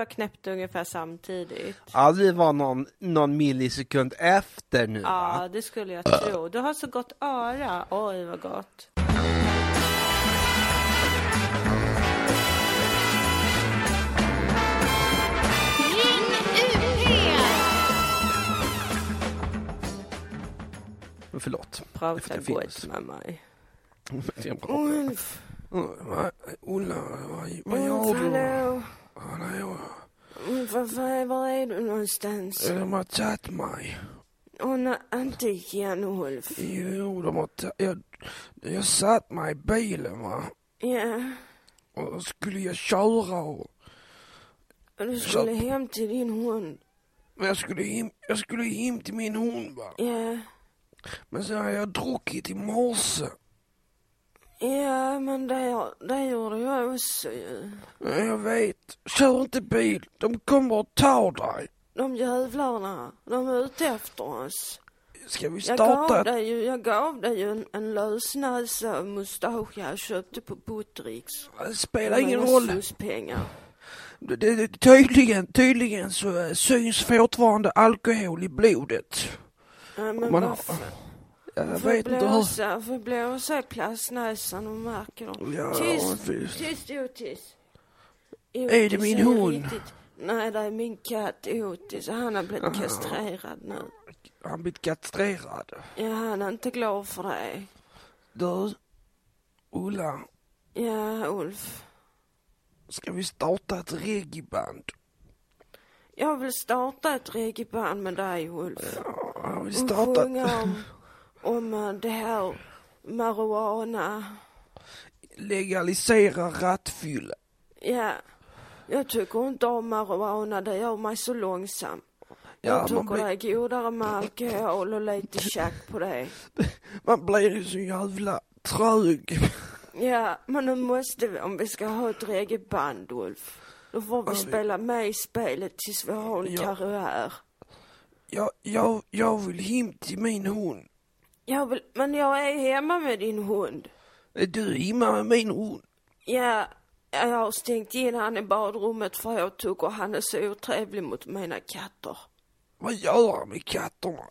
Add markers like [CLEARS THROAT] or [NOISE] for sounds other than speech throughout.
var knäppt ungefär samtidigt. Ja, det var någon, någon millisekund efter nu va? Ja, det skulle jag tro. Du har så gott öra. Oj, vad gott. Förlåt. Prata gott med mig. Ulf, Ulla, vad, vad gör du? hallå. Vad fan- var är du någonstans? De har tagit mig. Åh, nej, inte igen, Ulf. Jo, de har tagit... Jag, jag satt mig i bilen va. Ja, Och då skulle jag köra och... du skulle hem till din hund. Men jag skulle hem, jag skulle hem till min hund va. Ja, Men sen har jag druckit i morse. Ja, men det, det gjorde jag också ju. Ja, Jag vet. Kör inte bil. De kommer att ta dig. De jävlarna, de är ute efter oss. Ska vi Jag gav starta dig ju, jag gav dig ju en, en lösnäsa mustasch jag köpte på Buttricks. Det spelar ingen roll. pengar. Det, det, tydligen, tydligen så eh, syns fortfarande alkohol i blodet. Ja, men Man vad har-. Jag vet inte hur... blåsa, får blåsa i plastnäsan och märker dem. Ja, Tyst, visst. tyst Otis. Är det min är hund? riktigt- Nej, det är min katt Otis och han har blivit kastrerad nu. Han blivit kastrerad. Ja, han är inte glad för det. Du, Ulla, Ja, Ulf. ska vi starta ett reggaeband? Jag vill starta ett reggaeband med dig, Ulf. Ja, vi Och startar... sjunga om, om eh, det här marijuana. Legalisera rattfylla. Ja, jag tycker inte om marijuana. Det gör mig så långsam. Ja, jag tycker blir- det är godare med alkohol och lite tjack på det. [LAUGHS] Man blir ju så jävla trög. Ja, men nu måste vi, om vi ska ha ett reggaeband, Ulf. Då får vi Ja, vi- spela med i spelet tills vi har en Ja. karriär. Jag, jag, jag vill hem till min hund. Jag vill, men jag är hemma med din hund. Är du hemma med min hund? Ja, jag har stängt in han i badrummet för jag tycker han är så otrevlig mot mina katter. Vad gör han med katterna?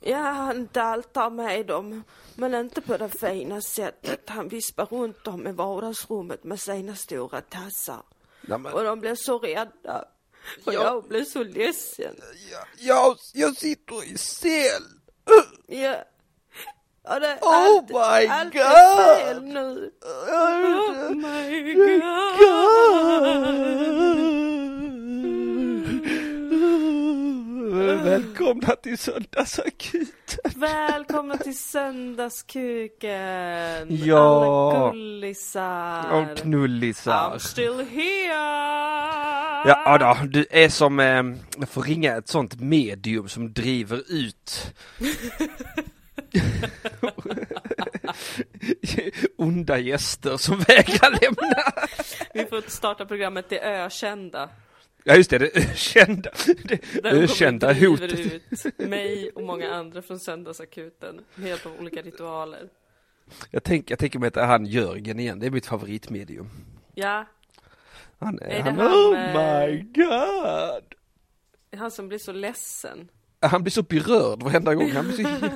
Ja, han daltar med dem, men inte på det fina sättet. Han vispar runt dem i vardagsrummet med sina stora tassar. Nej, men, Och de blir så rädda. Och Ja. jag blir så ledsen. jag, jag, jag sitter i cell. Ja. Det är Oh allt, my allt God. är fel nu. Oh my Välkomna till Söndagsakuten. Välkomna till Söndagskuken. Ja. Alla gullisar. Och knullisar. I'm still here. Ja då, du är som, eh, får ringa ett sånt medium som driver ut [LAUGHS] [LAUGHS] onda gäster som vägrar lämna. Vi får starta programmet Det Ökända. Ja just det, det ökända, det ökända hotet. ut mig och många andra från Söndagsakuten med hjälp av olika ritualer. Jag tänker, jag tänker mig att det är han Jörgen igen, det är mitt favoritmedium. Ja, Han är, Är han, han oh my god! det är han som blir så ledsen. Han blir så berörd varenda gång, han blir så [LAUGHS]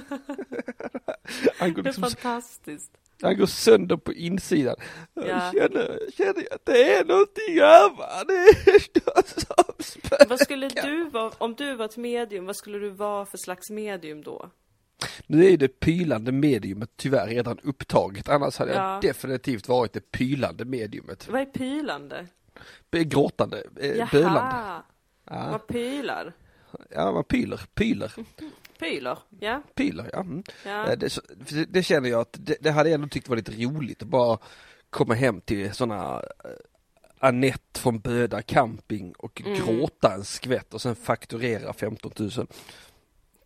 Han går, Det är liksom, fantastiskt. han går sönder på insidan. Ja. Jag känner, känner att det är någonting över, det är [LAUGHS] som spökar. Vad skulle du vara, om du var ett medium, vad skulle du vara för slags medium då? Nu är det pylande mediumet tyvärr redan upptaget, annars hade Ja. jag definitivt varit det pylande mediumet. Vad är pylande? Gråtande, eh, bölande. Jaha, Ja, man pylar. Ja, man pyler, pyler, Pyler, ja. pyler, ja. Mm. ja. Eh, Det, det, känner jag att det, det hade jag ändå tyckt var lite roligt att bara komma hem till sådana Annette från Böda camping och Mm. gråta en skvätt och sen fakturera 15 000.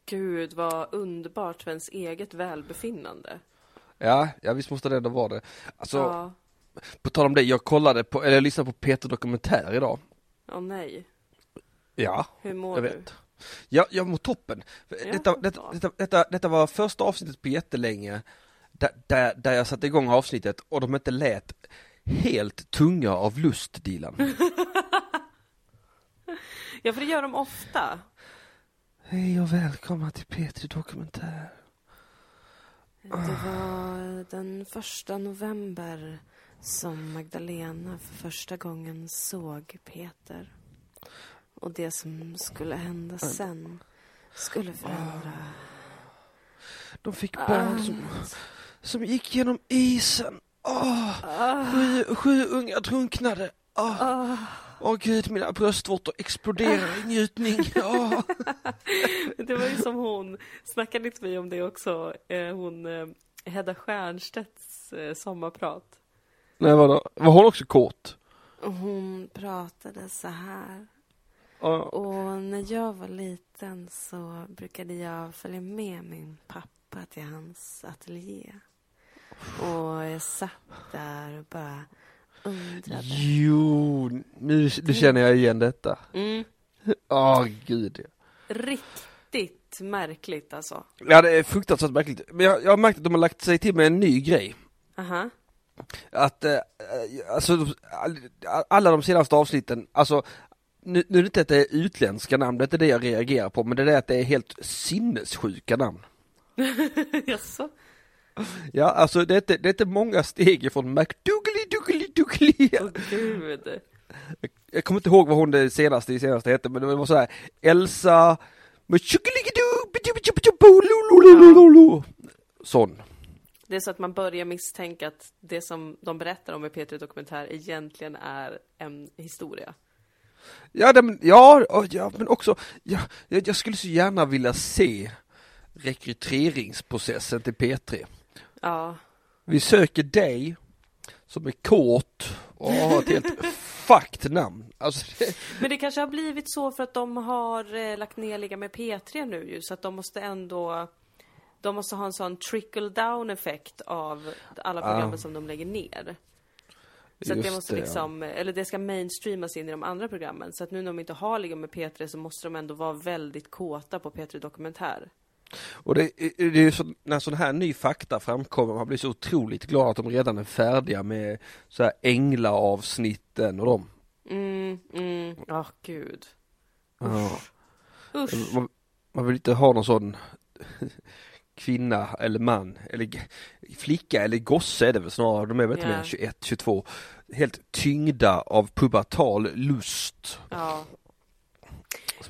Gud vad underbart för ens eget välbefinnande. Ja, ja visst måste det ändå vara det. Alltså, Ja, på tal om det, jag kollade på, eller jag lyssnade på Peter Dokumentär idag. åh nej. Ja, Hur mår jag du? vet. Ja, jag mår toppen. Detta, detta, detta, detta, detta var första avsnittet på jättelänge där, där, där jag satte igång avsnittet och de inte lät helt tunga av lust, Dilan. [LAUGHS] Ja, för det gör de ofta. Hej och välkomna till Petri Dokumentär. Det var den första november som Magdalena för första gången såg Peter. Och det som skulle hända sen skulle förändra De fick barn som, som gick genom isen. Åh, sju, sju unga drunknade. Åh, åh gud, mina bröstvårtor exploderar i njutning. Åh. [LAUGHS] Det var ju som hon, snackade inte vi om det också, eh, hon eh, Hedda Stiernstedts eh, sommarprat. Nej vadå, var hon också? Och hon pratade så här. Och när jag var liten så brukade jag följa med min pappa till hans ateljé. Och jag satt där och bara undrade. Jo, nu, nu känner jag igen detta. Mm, Åh gud. ja. riktigt märkligt alltså. Ja det är fruktansvärt märkligt. Men jag, jag har märkt att de har lagt sig till med en ny grej. Aha. Att, eh, alltså all- alla de senaste avsnitten, alltså nu, nu är det inte att det är utländska namn, det är inte det jag reagerar på, men det är det att det är helt sinnessjuka namn. [LAUGHS] Jaså? Ja, alltså det är inte, det är inte många steg ifrån McDougally Dougally Dougally. Åh gud. Jag kommer inte ihåg vad hon det senaste, det senaste hette, men det var så här Elsa Tjuckeligidu, Sån. Det är så att man börjar misstänka att det som de berättar om i P3 Dokumentär egentligen är en historia. Ja, det, men, ja, ja, men också, ja, jag, skulle så gärna vilja se rekryteringsprocessen till P3. Ja. Vi söker dig som är kåt och har ett helt [LAUGHS] fucked namn. Alltså, Men det kanske har blivit så för att de har eh, lagt ner Ligga med P3 nu ju, så att de måste ändå de måste ha en sån trickle down effekt av alla programmen Ah. som de lägger ner. Så att det måste det, ja. liksom, eller det ska mainstreamas in i de andra programmen. Så att nu när de inte har Ligga med P3 så måste de ändå vara väldigt kåta på P3 Dokumentär. och det, det är ju så, när sån här ny fakta framkommer, man blir så otroligt glad att de redan är färdiga med så här änglaavsnitten och dem. Mm, mm, åh gud. Ja. Usch. Man, man vill inte ha någon sån kvinna eller man eller flicka eller gosse är det väl snarare, de är väl inte mer än 21, 22 helt tyngda av pubertal lust. Ja.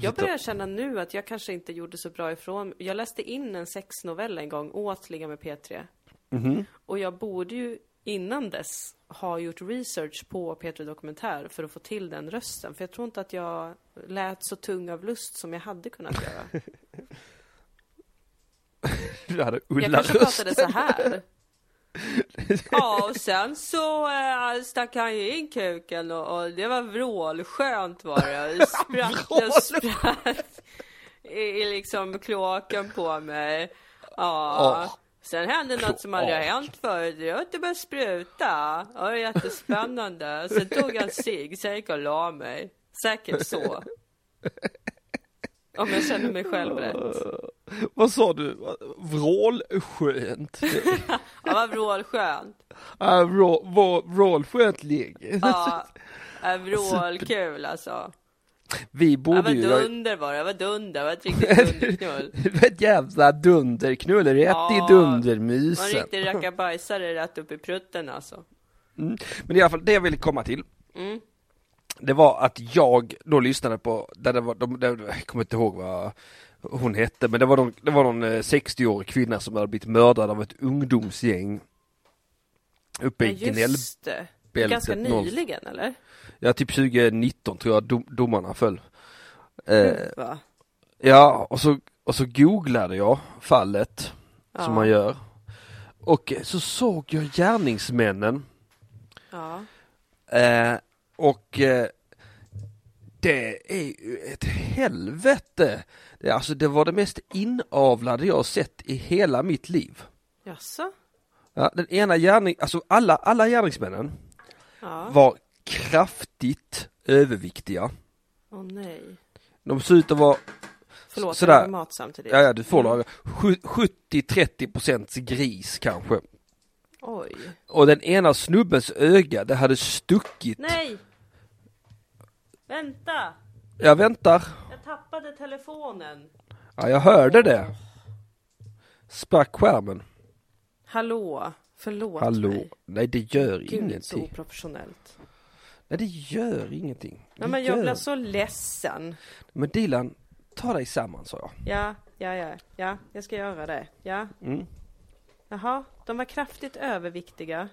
Jag börjar känna nu att jag kanske inte gjorde så bra ifrån Jag läste in en sexnovell en gång åt Ligga med P3. Mhm. Och jag borde ju innan dess ha gjort research på P3 Dokumentär för att få till den rösten. För jag tror inte att jag lät så tung av lust som jag hade kunnat göra. [LAUGHS] [LAUGHS] Du hade Jag Ulla kanske röst. pratade så här. [LAUGHS] Ja, och sen så äh, stack han ju in kuken och, och det var vrålskönt var det. Spratt och spratt i, i liksom kloaken på mig. Ja. Sen hände något som aldrig har hänt förut. Var att det började spruta. Ja, det var jättespännande. Sen tog jag en cigg, sen gick jag och la mig. Säkert så. [LAUGHS] Om jag känner mig själv rätt. [LAUGHS] Vad sa du? Vrålskönt? [LAUGHS] Vrålskönt. Ja, vrå- vrå- Vrålskönt ligg. Ja, vrålkul alltså. Vi borde ju, dunder var det, var dunder, var ett riktigt [LAUGHS] dunderknull. ett jävla dunderknull, rätt Ja, i dundermysen. riktig rackabajsare rätt upp i prutten alltså. Mm. Men i alla fall, det jag ville komma till, Mm. Det var att jag då lyssnade på, där det var, de, där, jag kommer inte ihåg vad hon hette, men det var, någon, det var någon eh, 60-årig kvinna som hade blivit mördad av ett ungdomsgäng uppe i Ja, gnällbältet. Ganska någon- nyligen eller? Ja, typ 2019 tror jag dom, domarna föll. Eh, ja, och så, och så googlade jag fallet, Ja. som man gör. Och så såg jag gärningsmännen Ja. Eh, och eh, det är ju ett helvete. Det, alltså det var det mest inavlade jag sett i hela mitt liv. Jaså? Ja, den ena gärning, alltså alla, alla gärningsmännen Ja. var kraftigt överviktiga. Åh nej. De såg ut att vara, Förlåt, Sådär. jag mat samtidigt. ja, ja du får Mm. laga, sju- 70-30 procents gris kanske. Oj. Och den ena snubbens öga, det hade stuckit. Nej! Vänta! Jag väntar. Jag tappade telefonen. Ja, jag hörde det. Sprack skärmen. Hallå, förlåt Hallå. mig. Nej, det gör Gud, så ingenting. oprofessionellt. Nej, det gör ingenting. Det Nej, men jag gör... blev så ledsen. Men Dilan, ta dig samman sa jag. Ja, ja, ja, ja, jag ska göra det. Ja, Mm. jaha, de var kraftigt överviktiga.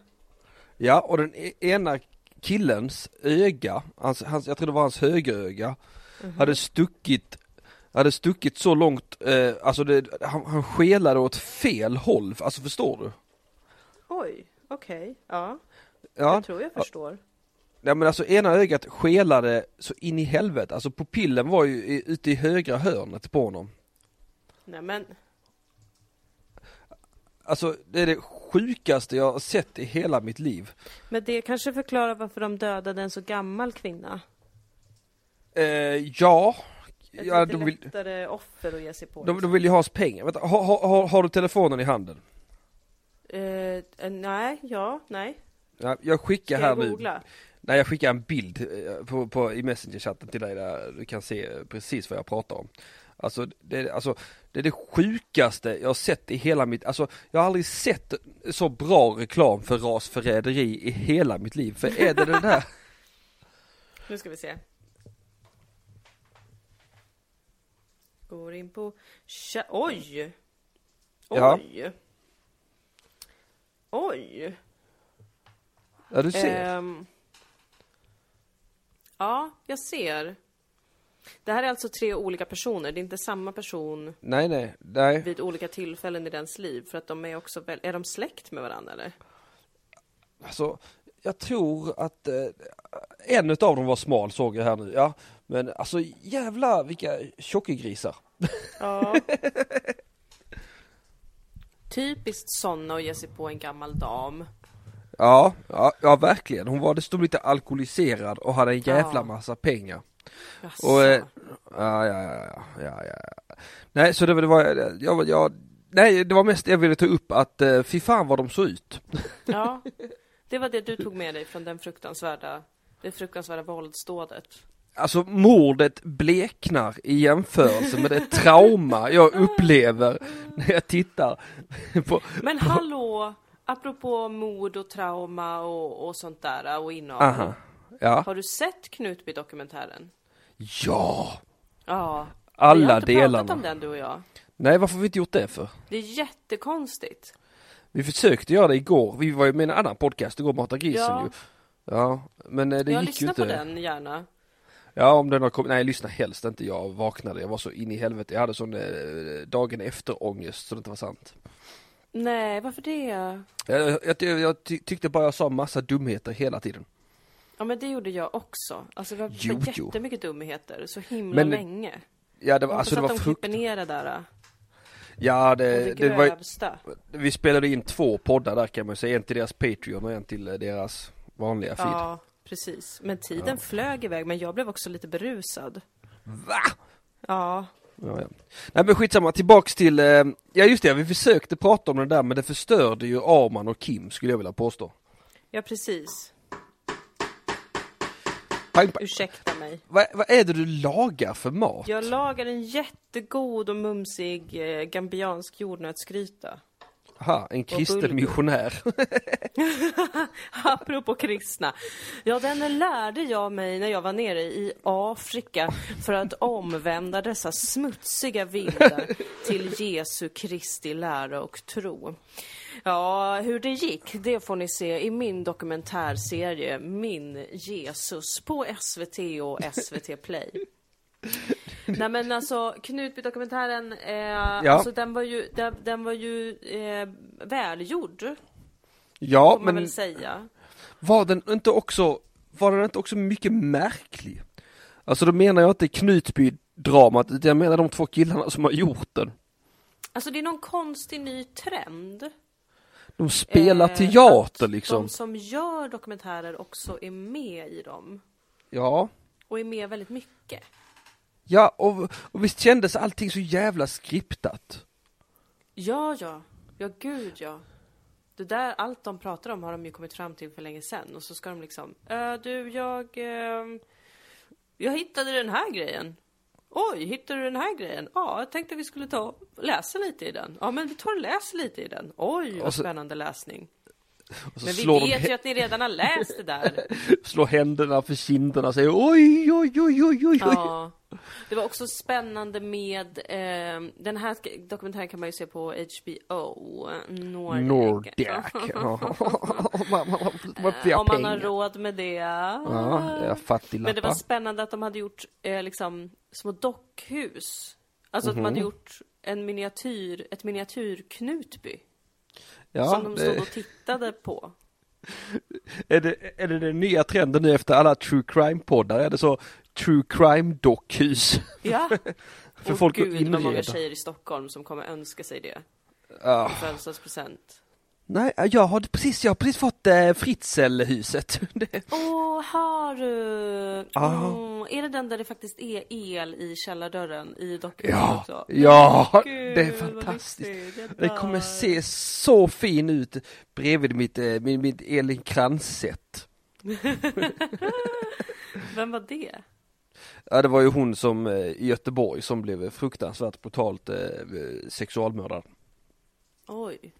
Ja, och den e- ena killens öga, hans, hans, jag tror det var hans högeröga, Mhm. hade stuckit hade stuckit så långt, eh, alltså det, han, han skelade åt fel håll, alltså förstår du? Oj, okej, ja, Ja, jag tror jag förstår. ja men alltså ena ögat skelade så in i helvete, alltså pupillen var ju i, ute i högra hörnet på honom. Nej men, Alltså det är det sjukaste jag har sett i hela mitt liv. men det kanske förklarar varför de dödade en så gammal kvinna. Eh, ja, Ett ja lite de vill, lättare offer att ge sig på. de, de vill ju ha hans pengar. Vänta, har, har, har, du telefonen i handen? Eh, eh, nej, ja, nej. Ja, jag skickar Ska här jag nu. googla? Nej jag skickar en bild eh, på, på, i Messenger-chatten till dig där du kan se precis vad jag pratar om. Alltså det, alltså det är det sjukaste jag har sett i hela mitt, alltså jag har aldrig sett så bra reklam för rasförräderi i hela mitt liv. För är det det där, [LAUGHS] Nu ska vi se. Går in på... Cha- Oj! Ja. Oj! Oj! ja du ser. Ehm. ja, jag ser. Det här är alltså tre olika personer. Det är inte samma person Nej nej, nej. vid olika tillfällen i dens liv. För att de är också väl... Är de släkt med varandra eller? Alltså jag tror att eh, en utav dem var smal såg jag här nu, ja. Men alltså jävla vilka tjockegrisar. Ja. [LAUGHS] Typiskt såna att ge sig på en gammal dam. Ja, ja, ja verkligen. Hon var dessutom lite alkoholiserad och hade en jävla Ja. massa pengar. Jaså. Och, eh, ja, ja, ja, ja, ja, ja. Nej, så det var, det var, jag, jag, nej, det var mest jag ville ta upp att eh, fy fan vad de såg ut. Ja, [LAUGHS] det var det du tog med dig från den fruktansvärda, det fruktansvärda våldsdådet. Alltså mordet bleknar i jämförelse med det trauma jag upplever när jag tittar på, Men hallå, apropå mord och trauma och, och sånt där och inavel. Ja, Har du sett Knutby-dokumentären? ja, Ja. vi alla har inte pratat delarna. om den du och jag. Nej, varför har vi inte gjort det för? Det är jättekonstigt. Vi försökte göra det igår, vi var ju med i en annan podcast igår, Mata grisen Ja. ju. Ja, men eh, det jag gick ju lyssnar inte. på den gärna. Ja, om den har kommit, nej lyssna helst inte, jag vaknade, jag var så in i helvete, jag hade sån eh, dagen efter ångest så det inte var sant. Nej, varför det? Jag, jag, jag, jag ty, tyckte bara jag sa massa dumheter hela tiden. Ja men det gjorde jag också. Alltså det var Jo, jo. jättemycket dumheter, så himla Men- länge. Ja, det var, alltså det att var de frukt... ner det där. Ja, Det, det, det var, vi spelade in två poddar där kan man säga, en till deras Patreon och en till eh, deras vanliga feed. Ja, precis. Men tiden flög iväg, men jag blev också lite berusad. Va? Ja, Ja, ja. Nej men skitsamma, tillbaks till, eh, ja just det, vi försökte prata om det där men det förstörde ju Arman och Kim skulle jag vilja påstå. ja precis. Pang, pang. Ursäkta mig. Vad, vad är det du lagar för mat? Jag lagar en jättegod och mumsig eh, gambiansk jordnötsgryta. Aha, en kristen missionär. [LAUGHS] Apropå kristna. Ja, den lärde jag mig när jag var nere i Afrika för att omvända dessa smutsiga vildar till Jesu Kristi lära och tro. Ja, hur det gick, det får ni se i min dokumentärserie Min Jesus på SVT och SVT Play. [LAUGHS] Nej men alltså Knutby-dokumentären, eh, alltså den var ju, den, den var ju eh, välgjord, Ja, får man men väl säga. var den inte också, var den inte också mycket märklig? Alltså då menar jag inte Knutby-dramat, utan jag menar de två killarna som har gjort den. Alltså det är någon konstig ny trend. De spelar Eh, teater liksom. De som gör dokumentärer också är med i dem. Ja. Och är med väldigt mycket. Ja, och, och visst kändes allting så jävla skriptat? Ja, ja. Ja, gud ja. Det där, allt de pratar om har de ju kommit fram till för länge sedan. Och så ska de liksom, äh, du, jag... Eh, Jag hittade den här grejen. Oj, hittade du den här grejen? Ja, jag tänkte vi skulle ta och läsa lite i den. Ja, men vi tar och läser lite i den. Oj, vad så- spännande läsning. Men vi vet ju att ni redan har läst det där. [LAUGHS] slår händerna för kinderna och säger oj, oj, oj, oj, oj. Ja. Det var också spännande med, eh, den här dokumentären kan man ju se på HBO, Nordic. Nordic. [LAUGHS] [LAUGHS] Man- man- man- man- Om man har råd med det. Ja, fattig Men det var spännande att de hade gjort eh, liksom små dockhus. Alltså att Mhm. de hade gjort en miniatyr, ett miniatyr Knutby. Ja, som de stod det, och tittade på. [LAUGHS] är, det, är det den nya trenden nu efter alla true crime-poddar? Är det så true crime dockhus? Ja. [LAUGHS] För och folk gud vad många tjejer i Stockholm som kommer önska sig det. Ja. i Födelsedagspresent. Nej, jag har precis, jag har precis fått Fritzl-huset. [LAUGHS] Det- Åh, har du? Ja. Åh, är det den där det faktiskt är el i källardörren i dockhuset Ja, också? ja, Gud, det är fantastiskt. lyxigt. Det kommer se så fin ut bredvid mitt, eh, mitt, mitt Elin Krantz-set. [LAUGHS] Vem var det? Ja, det var ju hon som eh, i Göteborg som blev fruktansvärt brutalt eh, sexualmördad. Oj.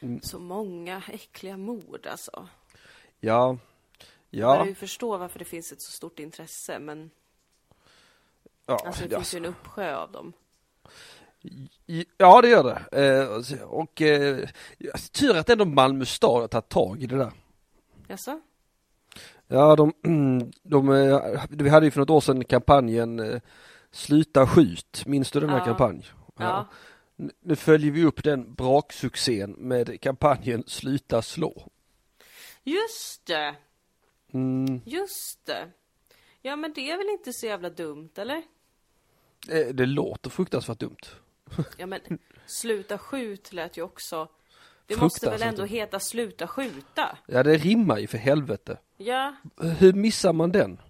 Mm. Så många äckliga mord alltså. Ja, Jag börjar ja, ju förstå varför det finns ett så stort intresse, men ja, alltså det ja, finns ju en uppsjö av dem. ja det gör det. Eh, och eh, tur att ändå Malmö stad har tagit tag i det där. Jaså? Ja, de, [CLEARS THROAT] de, eh, vi hade ju för något år sedan kampanjen eh, Sluta skjut, minns du den här Ja. kampanj? Ja. N- Nu följer vi upp den braksuccén med kampanjen Sluta slå. Just det! Mm, Just det! Ja, men det är väl inte så jävla dumt, eller? eh, det låter fruktansvärt dumt. Ja, men [LAUGHS] sluta skjut lät ju också... Det måste väl ändå heta sluta skjuta? Ja, det rimmar ju för helvete. Ja, Hur missar man den?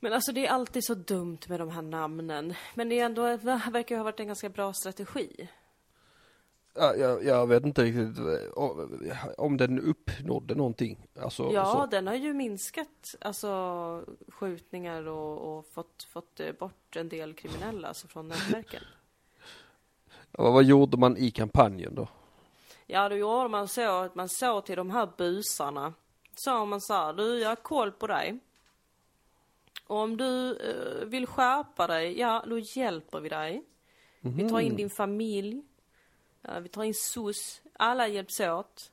men alltså det är alltid så dumt med de här namnen. Men det är ändå, det verkar ju ha varit en ganska bra strategi. Ja, jag, jag vet inte riktigt eh, om den uppnådde någonting. Alltså, Ja, så. den har ju minskat, alltså skjutningar och, och fått, fått eh, bort en del kriminella alltså, från nätverken. [LAUGHS] Ja, vad gjorde man i kampanjen då? Ja, då gjorde man så att man sa till de här busarna. Sa man så här, du jag har koll på dig. Och om du eh, vill skärpa dig, ja då hjälper vi dig. Vi tar in din familj. Ja, vi tar in SOS. Alla hjälps åt.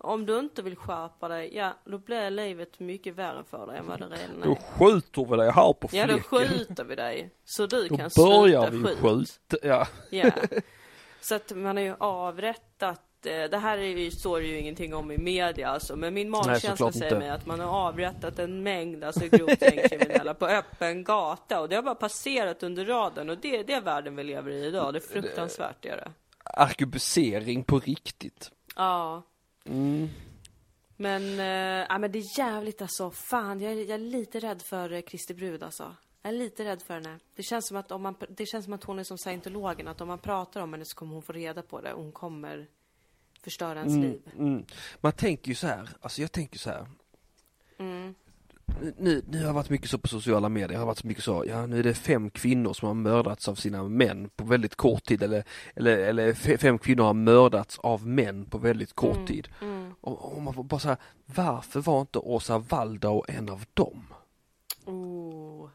Om du inte vill skärpa dig, ja då blir livet mycket värre för dig än vad det redan Då är. skjuter vi dig här på Ja, då fläcken. skjuter vi dig. Så du Då kan börjar sluta vi skjut. skjuta. Ja. Ja. [LAUGHS] Så att man har ju avrättat, det här är ju, står det ju ingenting om i media alltså, men min magkänsla säger inte. mig att man har avrättat en mängd alltså grovt gängkriminella på öppen gata och det har bara passerat under raden och det, det är världen vi lever i idag, det är fruktansvärt det är det. Arkebusering på riktigt. Ja. Mm. Men, eh, ja, men det är jävligt alltså, fan jag är, jag är lite rädd för eh, Kristi brud alltså. Jag är lite rädd för henne. Det känns som att om man, det känns som att hon är som scientologen, att om man pratar om henne så kommer hon få reda på det och hon kommer förstöra ens liv. Mm. Man tänker ju så här, alltså jag tänker så här. Mm. Nu, nu har jag varit mycket så på sociala medier, jag har varit så mycket så, ja nu är det fem kvinnor som har mördats av sina män på väldigt kort tid eller, eller, eller fe- fem kvinnor har mördats av män på väldigt kort tid. Mm. Och, och man får bara säga, varför var inte Åsa Waldau en av dem? Oh.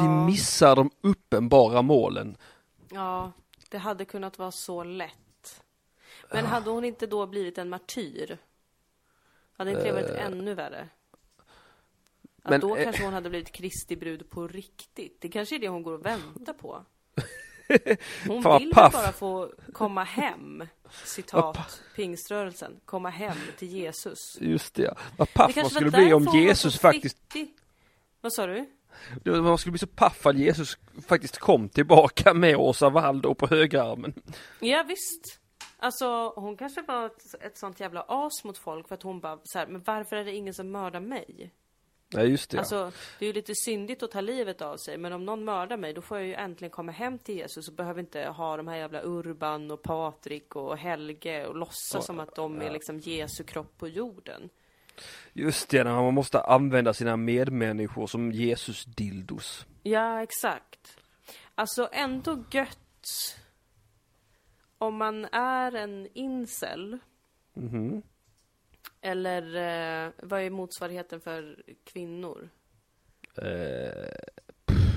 Vi missar de uppenbara målen. Ja, det hade kunnat vara så lätt. Men hade hon inte då blivit en martyr? Hade inte det varit ännu värre? Att men, då eh, kanske hon hade blivit Kristi brud på riktigt. Det kanske är det hon går och väntar på. [LAUGHS] Hon Fan, vill paff. bara få komma hem, citat pingströrelsen, komma hem till Jesus. Just det, ja. vad paff man skulle bli om Jesus faktiskt. Vad sa du? man skulle bli så paff att Jesus faktiskt kom tillbaka med Åsa Waldau på högerarmen. Ja visst. Alltså hon kanske var ett, ett sånt jävla as mot folk för att hon bara så här, men varför är det ingen som mördar mig? Nej just det, ja. Alltså det är ju lite syndigt att ta livet av sig men om någon mördar mig då får jag ju äntligen komma hem till Jesus och behöver inte ha de här jävla Urban och Patrik och Helge och låtsas som att de är liksom Jesu kropp på jorden. Just det, man måste använda sina medmänniskor som Jesus dildos. Ja, exakt. Alltså ändå gött om man är en incel. Mhm. Eller eh, vad är motsvarigheten för kvinnor? Eh,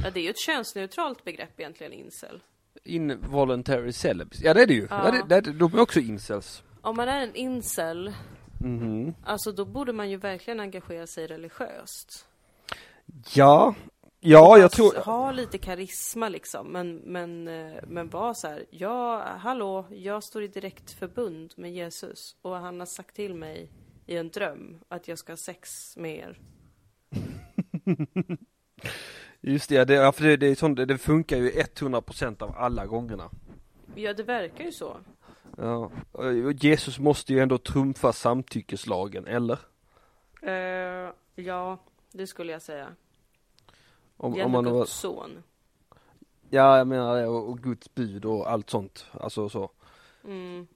Ja, det är ju ett könsneutralt begrepp egentligen, incel. involuntary celibs. Ja det är det ju. Ja. Ja. det, det, de är också incels. Om man är en incel, Mhm. alltså då borde man ju verkligen engagera sig religiöst. Ja. Ja, jag tror... Ha lite karisma liksom, men, men, eh, men var så här, ja, hallå, jag står i direkt förbund med Jesus och han har sagt till mig i en dröm att jag ska ha sex med er. [LAUGHS] Just det, det, för det, det, är sånt, det, funkar ju 100% av alla gångerna. Ja, det verkar ju så. Ja. Jesus måste ju ändå trumfa samtyckeslagen, eller? Eh, ja, det skulle jag säga. Om, Det är om man Guds son. ja, jag menar det, och, och Guds bud och allt sånt. Alltså så. Mm.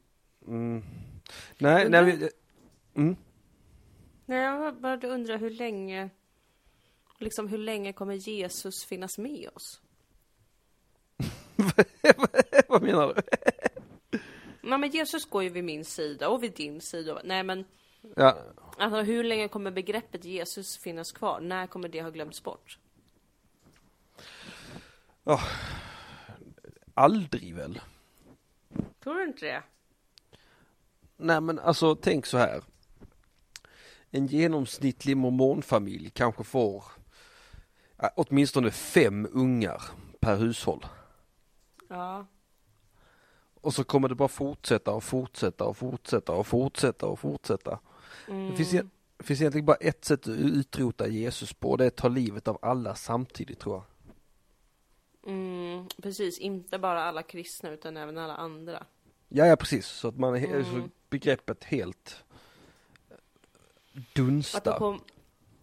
Mm. Nej, Undrar- nej, vi, mm. Nej, jag bara undrar hur länge, liksom hur länge kommer Jesus finnas med oss? [LAUGHS] Vad menar du? Nej, men Jesus går ju vid min sida och vid din sida. Nej, men Ja, alltså hur länge kommer begreppet Jesus finnas kvar? När kommer det ha glömts bort? Aldrig väl? Tror du inte det? Nej men alltså tänk så här. En genomsnittlig mormonfamilj kanske får åtminstone fem ungar per hushåll. Ja. Och så kommer det bara fortsätta och fortsätta och fortsätta och fortsätta och fortsätta. Det, finns, det finns egentligen bara ett sätt att utrota Jesus på och det är att ta livet av alla samtidigt tror jag. Mm, precis, inte bara alla kristna utan även alla andra. Ja, ja precis, så att man Mm. så begreppet helt dunstar. Apropå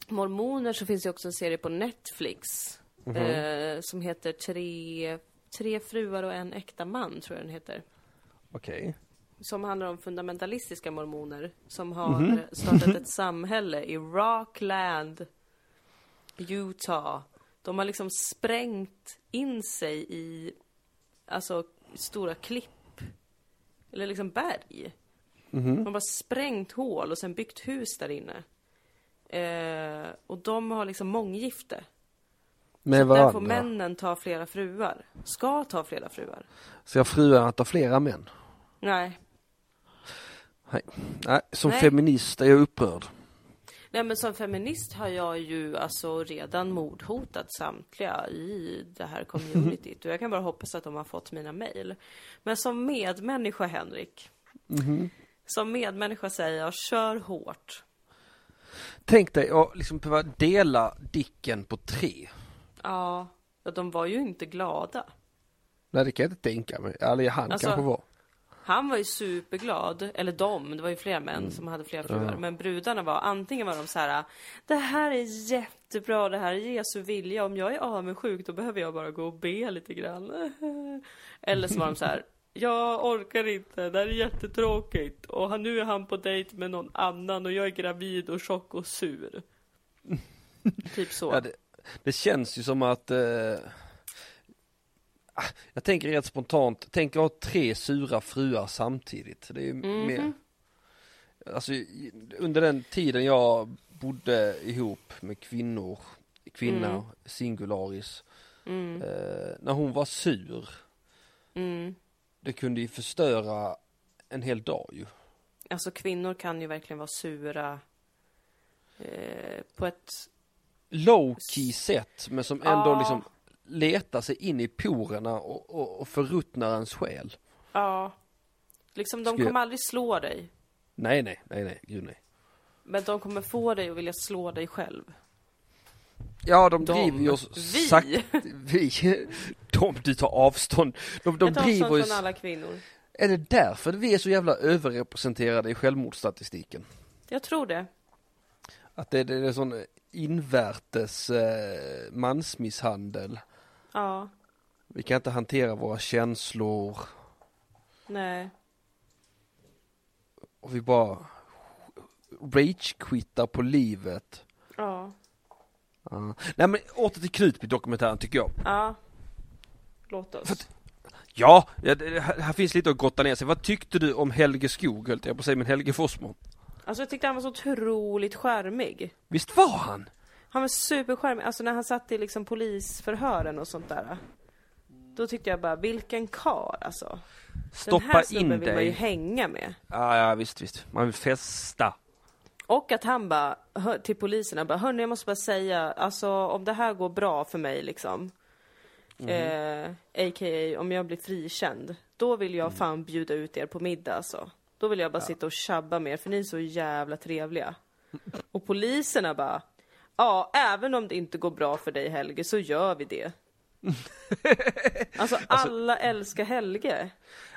mormoner så finns det också en serie på Netflix Mhm. eh, som heter tre, tre fruar och en äkta man, tror jag den heter. Okej. Som handlar om fundamentalistiska mormoner som har Mhm. eh, startat ett samhälle i Rockland, Utah. De har liksom sprängt in sig i, alltså stora klipp, eller liksom berg. Mhm. De har bara sprängt hål och sen byggt hus där inne. Eh, och de har liksom månggifte. Med Där får varandra. männen ta flera fruar. Ska ta flera fruar. Så jag fruarna tar flera män? Nej. Nej, som Nej. feminist är jag upprörd. Nej men som feminist har jag ju alltså redan mordhotat samtliga i det här [LAUGHS] communityt. Och jag kan bara hoppas att de har fått mina mejl. Men som medmänniska Henrik. Mhm. Som medmänniska säger jag, kör hårt. Tänk dig att liksom behöva dela Dicken på tre. Ja, de var ju inte glada. Nej det kan jag inte tänka mig. Eller han Alltså- kanske var. Han var ju superglad, eller de, det var ju flera män Mm. som hade flera fruar. Men brudarna var, antingen var de så här, det här är jättebra, det här är Jesu vilja. Om jag är avundsjuk då behöver jag bara gå och be lite grann. [LAUGHS] Eller så var de så här, jag orkar inte, det här är jättetråkigt. Och nu är han på dejt med någon annan och jag är gravid och tjock och sur. [LAUGHS] typ så. Ja, det, det känns ju som att eh, Jag tänker rätt spontant, tänk att ha tre sura fruar samtidigt. Det är Mhm. mer Alltså under den tiden jag bodde ihop med kvinnor, kvinna, Mm. singularis, Mm, eh, när hon var sur, mm. det kunde ju förstöra en hel dag ju. Alltså kvinnor kan ju verkligen vara sura eh, på ett Low key sätt, men som ändå Ja. liksom letar sig in i porerna och, och, och förruttnar ens själ. Ja. Liksom de Skulle- kommer aldrig slå dig. Nej, nej, nej, nej, gud nej. Men de kommer få dig att vilja slå dig själv. Ja, de, De. driver ju oss Vi. sakta, vi, [LAUGHS] de du tar avstånd, de, de Jag tar driver avstånd från alla kvinnor. är det därför vi är så jävla överrepresenterade i självmordsstatistiken? Jag tror det. Att det, det är sån invärtes eh, mansmisshandel, Ja. vi kan inte hantera våra känslor Nej. och vi bara rage-quittar på livet. Ja. Ja. Nej men åter till Knutby-dokumentären tycker jag. Ja. Låt oss. Att- Ja, här finns lite att gotta ner sig. Vad tyckte du om Helge Skog höll jag på att säga, men Helge Fossmo? Alltså jag tyckte han var så otroligt charmig. Visst var han? Han var supercharmig, alltså när han satt i liksom polisförhören och sånt där. Då tyckte jag bara, vilken karl alltså. Den Stoppa här snubben in vill man ju dig. hänga med. Ja, ja visst, visst. Man vill festa. Och att han bara, till poliserna bara, hörni jag måste bara säga, alltså om det här går bra för mig liksom. Eh, A.k.a. om jag blir frikänd. Då vill jag fan bjuda ut er på middag alltså. Då vill jag bara sitta och tjabba med er, för ni är så jävla trevliga. Och poliserna bara, ja även om det inte går bra för dig Helge så gör vi det. [LAUGHS] Alltså alla älskar Helge.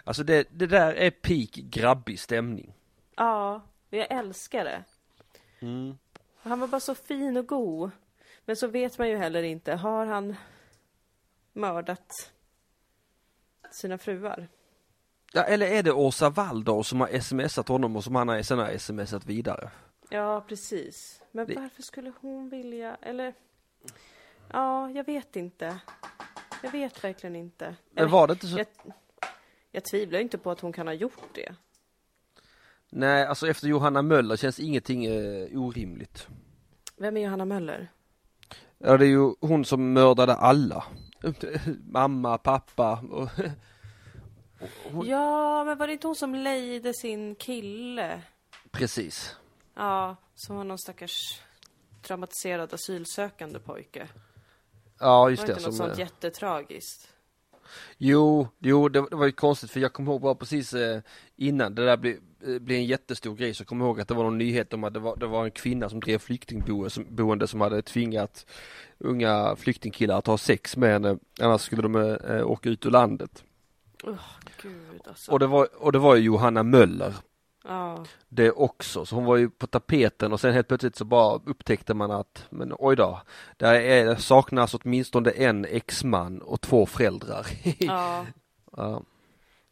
Alltså det, det där är peak grabbig stämning. Ja, jag älskar det. Han var bara så fin och god. Men så vet man ju heller inte, har han mördat sina fruar? Ja, eller är det Åsa Waldau som har smsat honom och som han har sen har smsat vidare? Ja, precis. Men Det- varför skulle hon vilja, eller? Ja, jag vet inte. Jag vet verkligen inte. Men Eller, var det inte så? jag, jag tvivlar inte på att hon kan ha gjort det. Nej, alltså efter Johanna Möller känns ingenting eh, orimligt. Vem är Johanna Möller? Ja, det är ju hon som mördade alla. [LAUGHS] Mamma, pappa och... Hon- Ja, men var det inte hon som lejde sin kille? Precis. Ja, som var någon stackars traumatiserad asylsökande pojke. Ja, Var just det det. inte något Som, sånt eh, jättetragiskt? jo, jo, det, det var ju konstigt för jag kommer ihåg bara precis eh, innan det där blev, eh, blev en jättestor grej så kommer jag ihåg att det var någon nyhet om att det var, det var en kvinna som drev flyktingboende som, boende som hade tvingat unga flyktingkillar att ha sex med henne annars skulle de eh, åka ut ur landet. Gud alltså. Och det var, och det var ju Johanna Möller Ja, det också, så hon var ju på tapeten och sen helt plötsligt så bara upptäckte man att, men oj då, där är, det saknas åtminstone en exman och två föräldrar. [LAUGHS] ja. ja.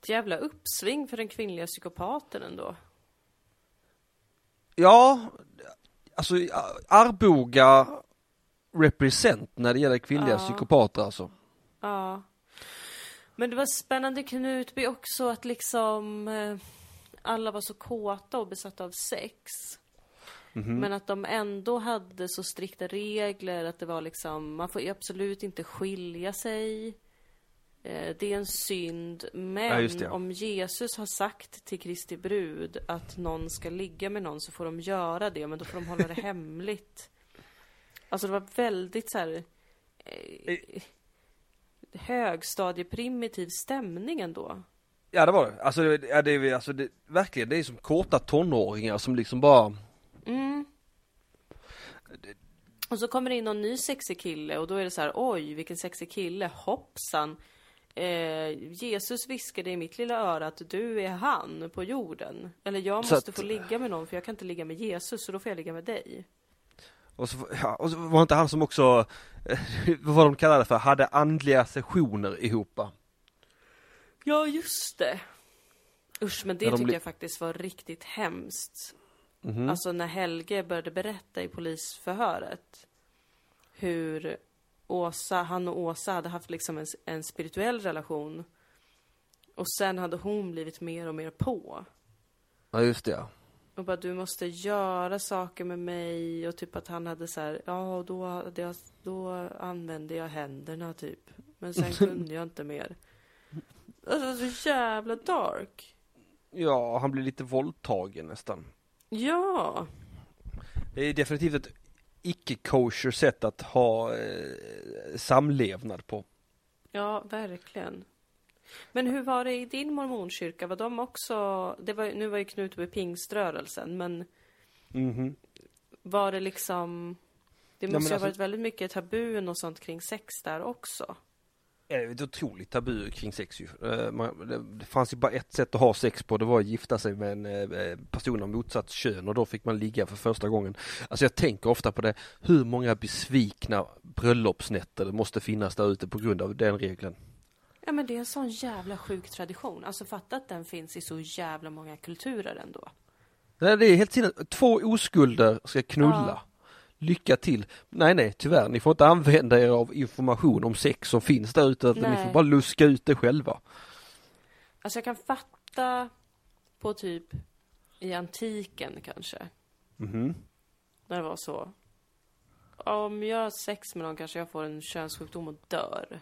Ett jävla uppsving för den kvinnliga psykopaten ändå. ja, alltså Arboga represent när det gäller kvinnliga Ja. psykopater alltså. Ja. Men det var spännande Knutby också att liksom eh, alla var så kåta och besatta av sex. Men att de ändå hade så strikta regler att det var liksom, man får absolut inte skilja sig. Eh, det är en synd. Men Ja, om Jesus har sagt till Kristi brud att någon ska ligga med någon så får de göra det, men då får de hålla det [LAUGHS] hemligt. Alltså det var väldigt så här eh, högstadieprimitiv stämning ändå. Ja det var det, alltså det, ja, det, är- alltså det, verkligen det är som kåta tonåringar som liksom bara Mm. Och så kommer det in någon ny sexig kille och då är det så här, oj vilken sexig kille, hoppsan. Eh, Jesus viskade i mitt lilla öra att du är han på jorden. Eller jag måste att- få ligga med någon för jag kan inte ligga med Jesus så då får jag ligga med dig. Och så, ja, och så var inte han som också, [LAUGHS] vad de kallade det för, hade andliga sessioner ihop. Ja just det. Usch men det När de tycker jag faktiskt var riktigt hemskt. Mhm. Alltså när Helge började berätta i polisförhöret hur Åsa, han och Åsa hade haft liksom en, en spirituell relation och sen hade hon blivit mer och mer på. Ja just det ja. Och bara du måste göra saker med mig och typ att han hade så här, ja då, jag, då använde jag händerna typ. Men sen [LAUGHS] kunde jag inte mer. Alltså så jävla dark. Ja, han blev lite våldtagen nästan. Ja. Det är definitivt ett icke-kosher sätt att ha eh, samlevnad på. Ja, verkligen. Men hur var det i din mormonkyrka? Var de också, det var, nu var ju Knutby pingströrelsen, men Mhm. var det liksom, det Ja, måste men ju ha alltså- varit väldigt mycket tabun och sånt kring sex där också. Är ett otroligt tabu kring sex ju. Eh, Det fanns ju bara ett sätt att ha sex på, det var att gifta sig med en eh, person av motsatt kön och då fick man ligga för första gången. Alltså jag tänker ofta på det, hur många besvikna bröllopsnätter det måste finnas där ute på grund av den regeln. Ja men det är en sån jävla sjuk tradition. Alltså fatta att den finns i så jävla många kulturer ändå. Nej, det är helt sinnes. Två oskulder ska knulla. Ja. Lycka till. Nej, nej, tyvärr. Ni får inte använda er av information om sex som finns där ute. utan Ni får bara luska ut det själva. Alltså jag kan fatta på typ i antiken kanske. Mhm. När det var så. Om jag har sex med någon kanske jag får en könssjukdom och dör.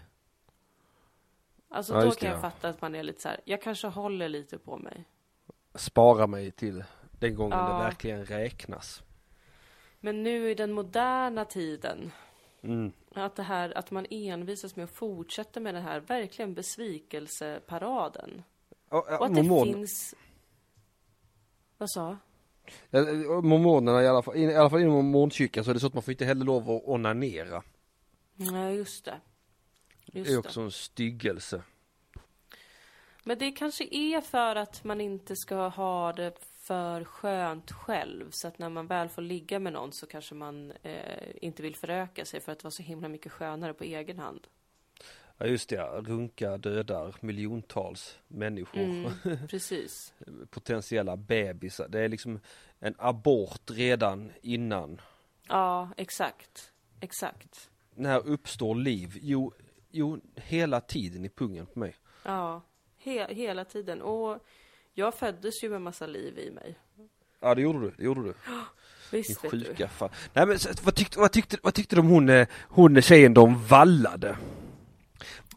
Alltså Ja, då kan det, jag ja. fatta att man är lite så här. jag kanske håller lite på mig. Spara mig till den gången Ja. det verkligen räknas. Men nu i den moderna tiden, Mm. att det här, att man envisas med att fortsätta med den här verkligen besvikelseparaden. Och, Och att det finns... Vad sa? Ja, Mormonerna i alla fall, i alla fall inom mormonkyrkan så är det så att man får inte heller lov att onanera. Nej, just det. Det Just är det. också en styggelse. Men det kanske är för att man inte ska ha det för skönt själv. Så att när man väl får ligga med någon så kanske man eh, inte vill föröka sig för att vara så himla mycket skönare på egen hand. Ja just det, runka dödar miljontals människor. Mm, [LAUGHS] precis. Potentiella bebisar. Det är liksom en abort redan innan. Ja, exakt. Exakt. När uppstår liv? Jo, jo hela tiden i pungen på mig. Ja, he hela tiden. Och jag föddes ju med massa liv i mig. Ja det gjorde du, det gjorde du. [GASPS] Din Visst du. sjuka fan. Nej men vad tyckte, vad tyckte, vad tyckte du om hon, eh, hon tjejen de vallade?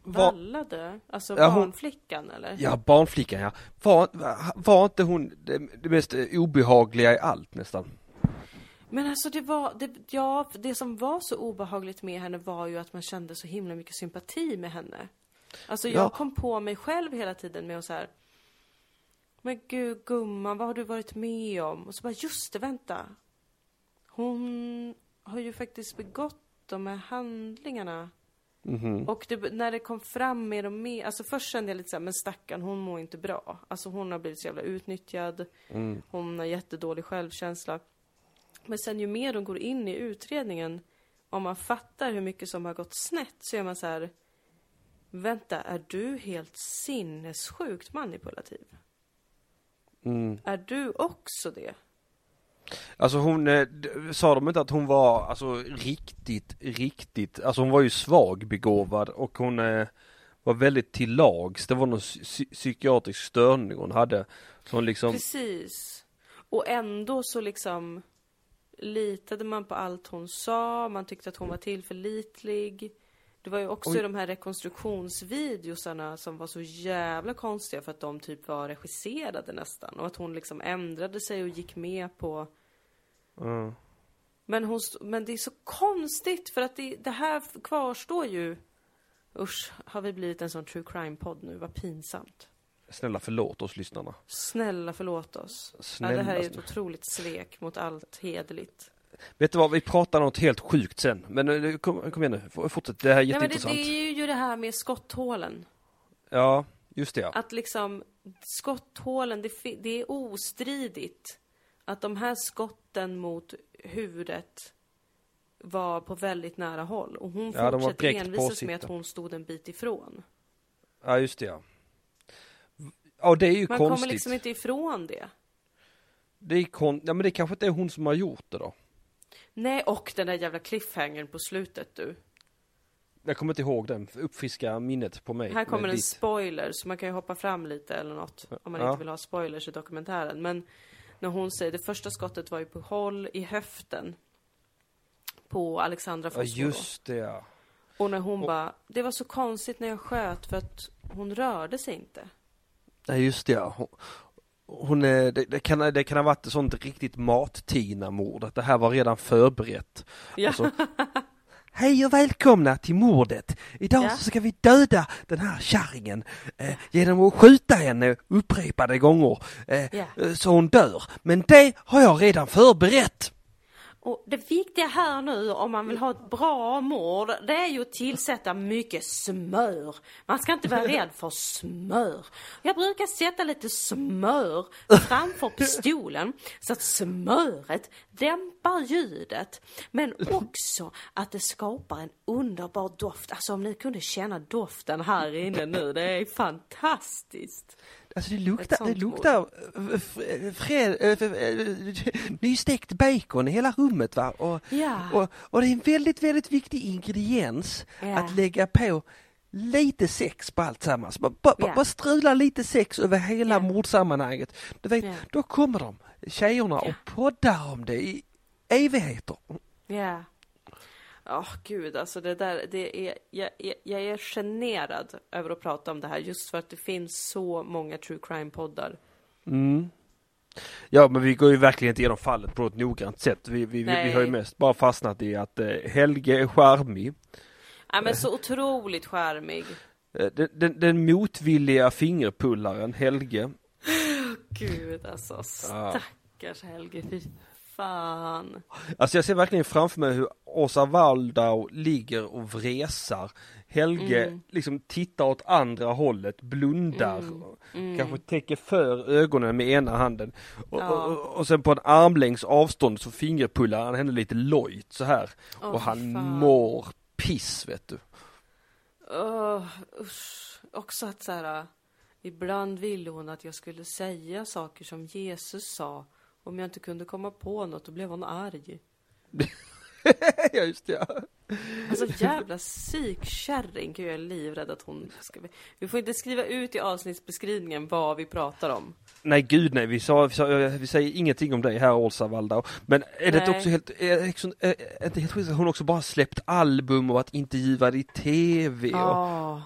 Var, Vallade? Alltså Ja, hon- barnflickan eller? ja barnflickan ja. Var, var inte hon det, det mest eh, obehagliga i allt nästan? Men alltså det var, det, ja, det som var så obehagligt med henne var ju att man kände så himla mycket sympati med henne. Alltså jag Ja. kom på mig själv hela tiden med att så här. Men gud gumman, vad har du varit med om? Och så bara, just det, vänta. Hon har ju faktiskt begått de här handlingarna. Mhm. Och det, när det kom fram mer och mer, alltså först kände jag lite såhär, men stackarn hon mår inte bra. Alltså hon har blivit så jävla utnyttjad. Mm. Hon har jättedålig självkänsla. Men sen ju mer de går in i utredningen, om man fattar hur mycket som har gått snett, så är man så här. Vänta, är du helt sinnessjukt manipulativ? Mm. Är du också det? Alltså hon, eh, sa de inte att hon var alltså riktigt, riktigt, alltså hon var ju svagbegåvad och hon eh, var väldigt till lags. Det var någon psy- psykiatrisk störning hon hade. Så hon liksom, Precis. Och ändå så liksom litade man på allt hon sa, man tyckte att hon var tillförlitlig. Det var ju också Oj. de här rekonstruktionsvideosarna som var så jävla konstiga för att de typ var regisserade nästan. Och att hon liksom ändrade sig och gick med på mm. Men, hon, men det är så konstigt för att det, det här kvarstår ju. Usch, har vi blivit en sån true crime-podd nu? Vad pinsamt. snälla förlåt oss lyssnarna. Snälla förlåt oss. Ja, Snälla. det här är ett otroligt svek mot allt hederligt. Vet du vad, vi pratar något helt sjukt sen. Men eh, kom, kom igen nu, fortsätt. Det här är Nej, men det, jätteintressant. det är ju det här med skotthålen. Ja, just det ja. Att liksom, skotthålen, det, det är ostridigt att de här skotten mot huvudet var på väldigt nära håll. Och hon Ja, fortsätter envisas med att hon stod en bit ifrån. Ja, just det ja. Ja, det är ju Man konstigt. kommer liksom inte ifrån det. Det är kon... Ja, men det kanske inte är hon som har gjort det då. Nej, och den där jävla cliffhangern på slutet du. Jag kommer inte ihåg den. Uppfriska minnet på mig. Här kommer en ditt. spoiler, så man kan ju hoppa fram lite eller något. Om man Ja. inte vill ha spoilers i dokumentären. Men när hon säger, det första skottet var ju på håll i höften. På Alexandra Ja, Fosfor. just det ja. Och när hon Och- bara, det var så konstigt när jag sköt för att hon rörde sig inte. Nej, just det ja. Hon, är, det, det, kan, det kan ha varit ett sånt riktigt mat-Tina-mord. Att det här var redan förberett. Ja. Alltså, Hej och välkomna till mordet. Idag Ja. så ska vi döda den här kärringen eh, genom att skjuta henne upprepade gånger eh, Ja. eh, så hon dör. Men det har jag redan förberett. Och det viktiga här nu om man vill ha ett bra mord, det är ju att tillsätta mycket smör. Man ska inte vara rädd för smör. Jag brukar sätta lite smör framför pistolen så att smöret dämpar ljudet. Men också att det skapar en underbar doft. Alltså om ni kunde känna doften här inne nu, det är fantastiskt. Alltså det luktar, det luktar eh, fr- fred, eh, eh, [LAUGHS] nystekt bacon i hela rummet va. Och, Ja. och, och det är en väldigt, väldigt viktig ingrediens Ja. att lägga på lite sex på allt sammans. Bara, bara, Ja. bara strula lite sex över hela Ja. mordsammanhanget. Du vet, då kommer de, tjejerna, och poddar om det i evigheter. Ja. Åh gud, alltså det där, det är, jag, jag, jag är generad över att prata om det här just för att det finns så många true crime-poddar. Mm. Ja men vi går ju verkligen inte igenom fallet på ett noggrant sätt. Vi, vi, vi, vi har ju mest bara fastnat i att eh, Helge är charmig. Ja men så otroligt charmig. Eh, Den, den, den motvilliga fingerpullaren Helge. [LAUGHS] Gud alltså, Ja. stackars Helge, fy fan. Alltså jag ser verkligen framför mig hur Åsa Waldau ligger och vresar. Helge Mm. liksom tittar åt andra hållet, blundar. Mm. Mm. Kanske täcker för ögonen med ena handen. Och, Ja. och, och, sen på en armlängds avstånd så fingerpullar han henne lite lojt så här. Åh, och han fan. mår piss vet du. Åh, usch. Också att så här, ibland ville hon att jag skulle säga saker som Jesus sa. Om jag inte kunde komma på något, då blev hon arg. [LAUGHS] ja just det, ja. Alltså jävla psykkärring, gud jag är livrädd att hon ska... Vi får inte skriva ut i avsnittsbeskrivningen vad vi pratar om. Nej gud nej, vi, sa, vi, sa, vi säger ingenting om dig här Åsa. Men är det Nej. också helt, är det inte helt sjukt att hon också bara släppt album och varit intervjuad i TV och Ja.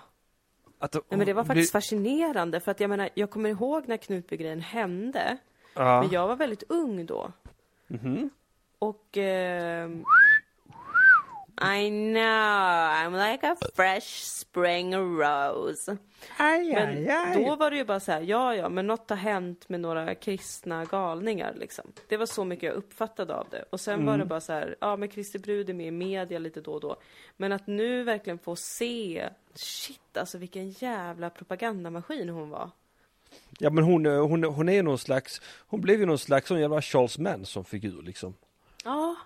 att Nej men det var faktiskt blir- fascinerande för att jag menar, jag kommer ihåg när Knutby-grejen hände. Ja. Men jag var väldigt ung då. Mhm. Och... ehm, I know, I'm like a fresh spring rose. Aj, Men aj, aj. då var det ju bara så här, ja ja, men något har hänt med några kristna galningar liksom. Det var så mycket jag uppfattade av det. Och sen var det bara så här, ja men Kristi brud är med i media lite då och då. Men att nu verkligen få se, shit alltså vilken jävla propagandamaskin hon var. Ja men hon, eh, hon, hon är ju någon slags, hon blev ju någon slags sån jävla Charles Manson-figur liksom. Ja.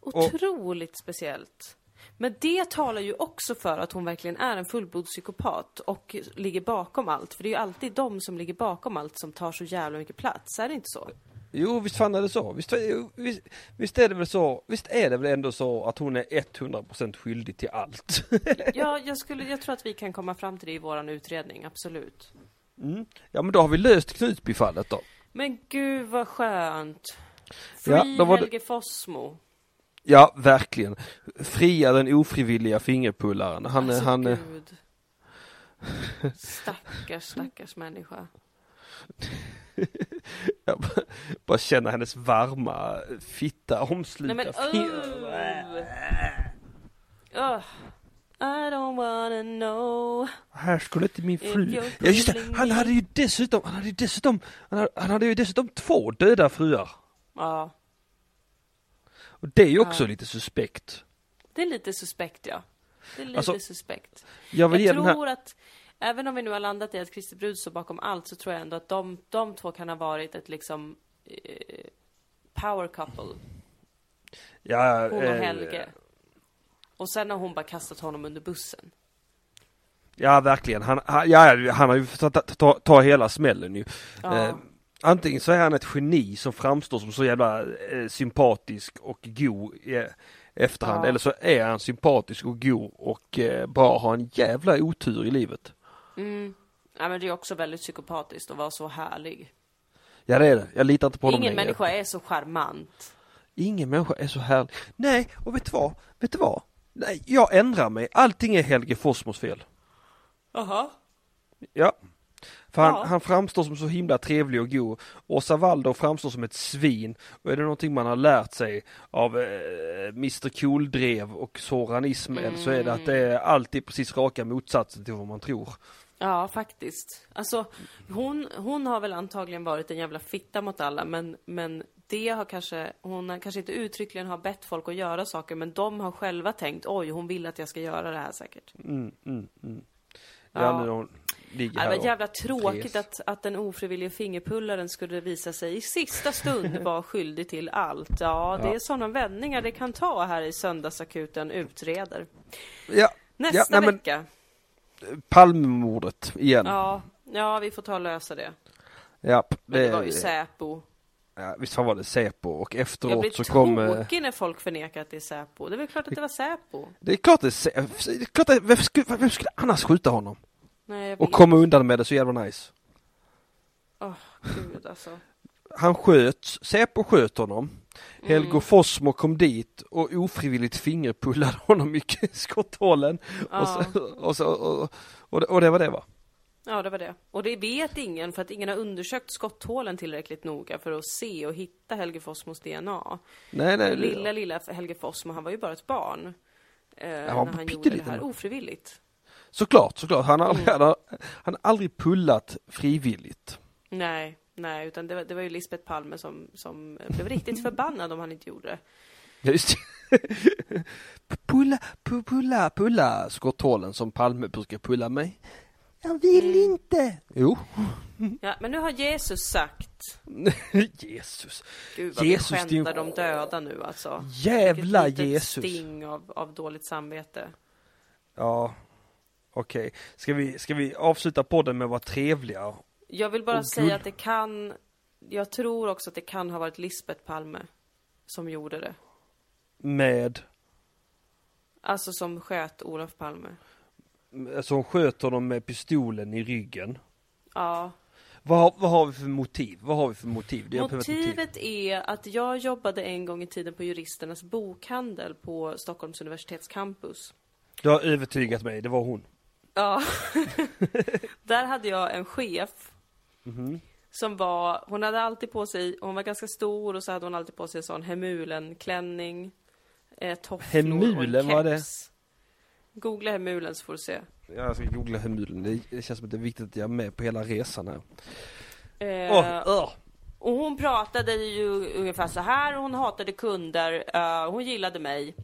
Otroligt speciellt. Men det talar ju också för att hon verkligen är en fullblodspsykopat och ligger bakom allt. För det är ju alltid de som ligger bakom allt som tar så jävla mycket plats, är det inte så? Jo visst fan är det så. Visst, visst, visst är det väl så, visst är det väl ändå så att hon är 100% skyldig till allt. [LAUGHS] Ja, jag, skulle, jag tror att vi kan komma fram till det i våran utredning, absolut. Mm. Ja men då har vi löst Knutbyfallet då. Men gud vad skönt! Ja, Free då var det- Helge Fossmo. Ja, verkligen. Fria den ofrivilliga fingerpullaren. Han, alltså, han, gud. [LAUGHS] Stackars, stackars människa. [LAUGHS] jag bara- bara känner hennes varma fitta omsluta Nej men uh. uh. I don't wanna know. Här skulle inte min fru... Ja just det, han hade ju dessutom, han hade ju dessutom, han hade, han hade ju dessutom två döda fruar. Ja, Och det är ju också Ja. lite suspekt. det är lite suspekt ja. Det är lite Alltså, suspekt. Jag vill Jag den här... tror att, även om vi nu har landat i att Kristi brud står bakom allt, så tror jag ändå att de, de två kan ha varit ett liksom eh, power couple. Ja, Hon och eh, Helge. Och sen har hon bara kastat honom under bussen. Ja, verkligen. Han, han, ja, han har ju fått ta, ta, ta hela smällen ju. Ja. Eh, antingen så är han ett geni som framstår som så jävla eh, sympatisk och god i efterhand. Ja. Eller så är han sympatisk och god och eh, bara har en jävla otur i livet. Mm. Ja, men det är också väldigt psykopatiskt att vara så härlig. Ja det är det. Jag litar inte på Ingen längre. människa är så charmant. Ingen människa är så härlig. Nej, och vet du vad? Vet du vad? Nej, jag ändrar mig. Allting är Helge Fossmos fel. Jaha. Ja. För han, Ja. han framstår som så himla trevlig och god. Åsa Waldau framstår som ett svin. Och är det någonting man har lärt sig av eh, Mr Cool-drev och Soran Ismail så är det att det är alltid precis raka motsatsen till vad man tror. Ja, faktiskt. Alltså, hon, hon har väl antagligen varit en jävla fitta mot alla, men, men det har kanske, hon har kanske inte uttryckligen har bett folk att göra saker, men de har själva tänkt, oj, hon vill att jag ska göra det här säkert. Mm, mm, mm. Ja, Ja. ligger här det var jävla tråkigt att, att den ofrivillige fingerpullaren skulle visa sig i sista stund [LAUGHS] vara skyldig till allt. Ja, det Ja. är sådana vändningar det kan ta här i Söndagsakuten utreder. Ja, Nästa Ja, nej, men- vecka. Palmemordet igen. Ja, Ja, vi får ta och lösa det. Ja, Men det var ju Säpo. ja, visst fan var det Säpo och Jag efteråt blir så kom... eh, tokig när folk förnekar att det är Säpo. Det är väl klart att det var Säpo. Det är klart det är Sä- det är klart att, vem, skulle, vem skulle annars skjuta honom? Nej, jag Och vet. komma undan med det så jävla nice. Åh, gud alltså. Han sköts, Säpo sköt honom. Helgo Mm. Fossmo kom dit och ofrivilligt fingerpullade honom i [LAUGHS] skotthålen. Och, Ja. så, och, så, och, och, det, och det var det va? Ja, det var det. Och det vet ingen för att ingen har undersökt skotthålen tillräckligt noga för att se och hitta Helge Fossmos DNA. Nej, nej. Lilla, lilla Helge Fossmo, han var ju bara ett barn. Eh, var när han gjorde det här ofrivilligt. Såklart, såklart. Han har aldrig, Mm. han han har aldrig pullat frivilligt. Nej, nej, utan det var, det var ju Lisbeth Palme som, som blev riktigt [LAUGHS] förbannad om han inte gjorde det. Just. [LAUGHS] Pulla, pu- pulla, pulla skotthålen som Palme brukar pulla mig. Jag vill Mm. inte. Jo. Ja, men nu har Jesus sagt. [LAUGHS] Jesus. Gud vad Jesus, vi skändar de döda nu alltså. Jävla Vilket Jesus. sting av, av dåligt samvete. Ja. Okej. Ska vi, ska vi avsluta podden med att vara trevliga? Jag vill bara Åh, säga gud. att det kan, jag tror också att det kan ha varit Lisbeth Palme som gjorde det. Med, Alltså som sköt Olof Palme. alltså hon sköt honom med pistolen i ryggen. Ja. Vad, har- vad har vi för motiv? Vad har vi för motiv? Det ett motiv. Motivet är att jag jobbade en gång i tiden på juristernas bokhandel på Stockholms universitets campus. Du har övertygat mig, det var hon. Ja. [LAUGHS] Där hade jag en chef Mhm. som var, hon hade alltid på sig, hon var ganska stor och så hade hon alltid på sig en sån Hemulen-klänning, eh, tofflor Hemulen, och är det? Googla Hemulen så får du se. Jag ska googla Hemulen. Det, känns som att det är viktigt att jag är med på hela resan här. Eh, Åh, åh. Och hon pratade ju ungefär så här, hon hatade kunder, eh, hon gillade mig.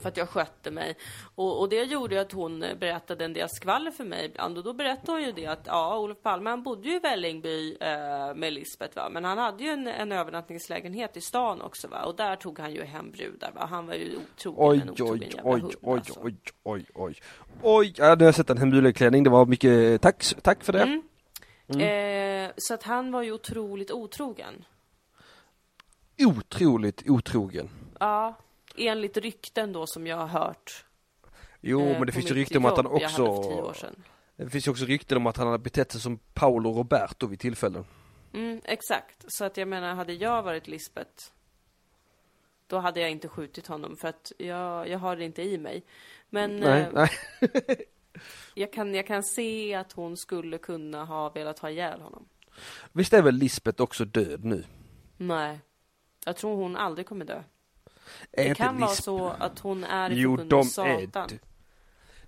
För att jag skötte mig. Och, och det gjorde ju att hon berättade en del skvaller för mig ibland. Och då berättade hon ju det att ja, Olof Palme han bodde ju i Vällingby eh, med Lisbeth va. Men han hade ju en, en övernattningslägenhet i stan också va. Och där tog han ju hem brudar va. Han var ju otrogen, Oj, en oj, otrogen jävla oj, hund, oj, alltså. oj, oj, oj. Oj, ja, nu har jag sett en Hemulen-klänning. Det var mycket, tack, tack för det. Mm. Eh, så att han var ju otroligt otrogen. Otroligt otrogen. Ja, enligt rykten då som jag har hört. Jo, eh, men det finns ju rykten om att han också... Det finns ju också rykten om att han hade betett sig som Paolo Roberto vid tillfällen. Mm, exakt. Så att jag menar, hade jag varit Lisbeth då hade jag inte skjutit honom för att jag, jag har det inte i mig. Men Nej, eh, nej. [LAUGHS] jag, kan, jag kan se att hon skulle kunna ha velat ha ihjäl honom. Visst är väl Lisbeth också död nu? Nej. Jag tror hon aldrig kommer dö. Är Det kan vara Lisbeth- så att hon är Jo, de är Satan. dö-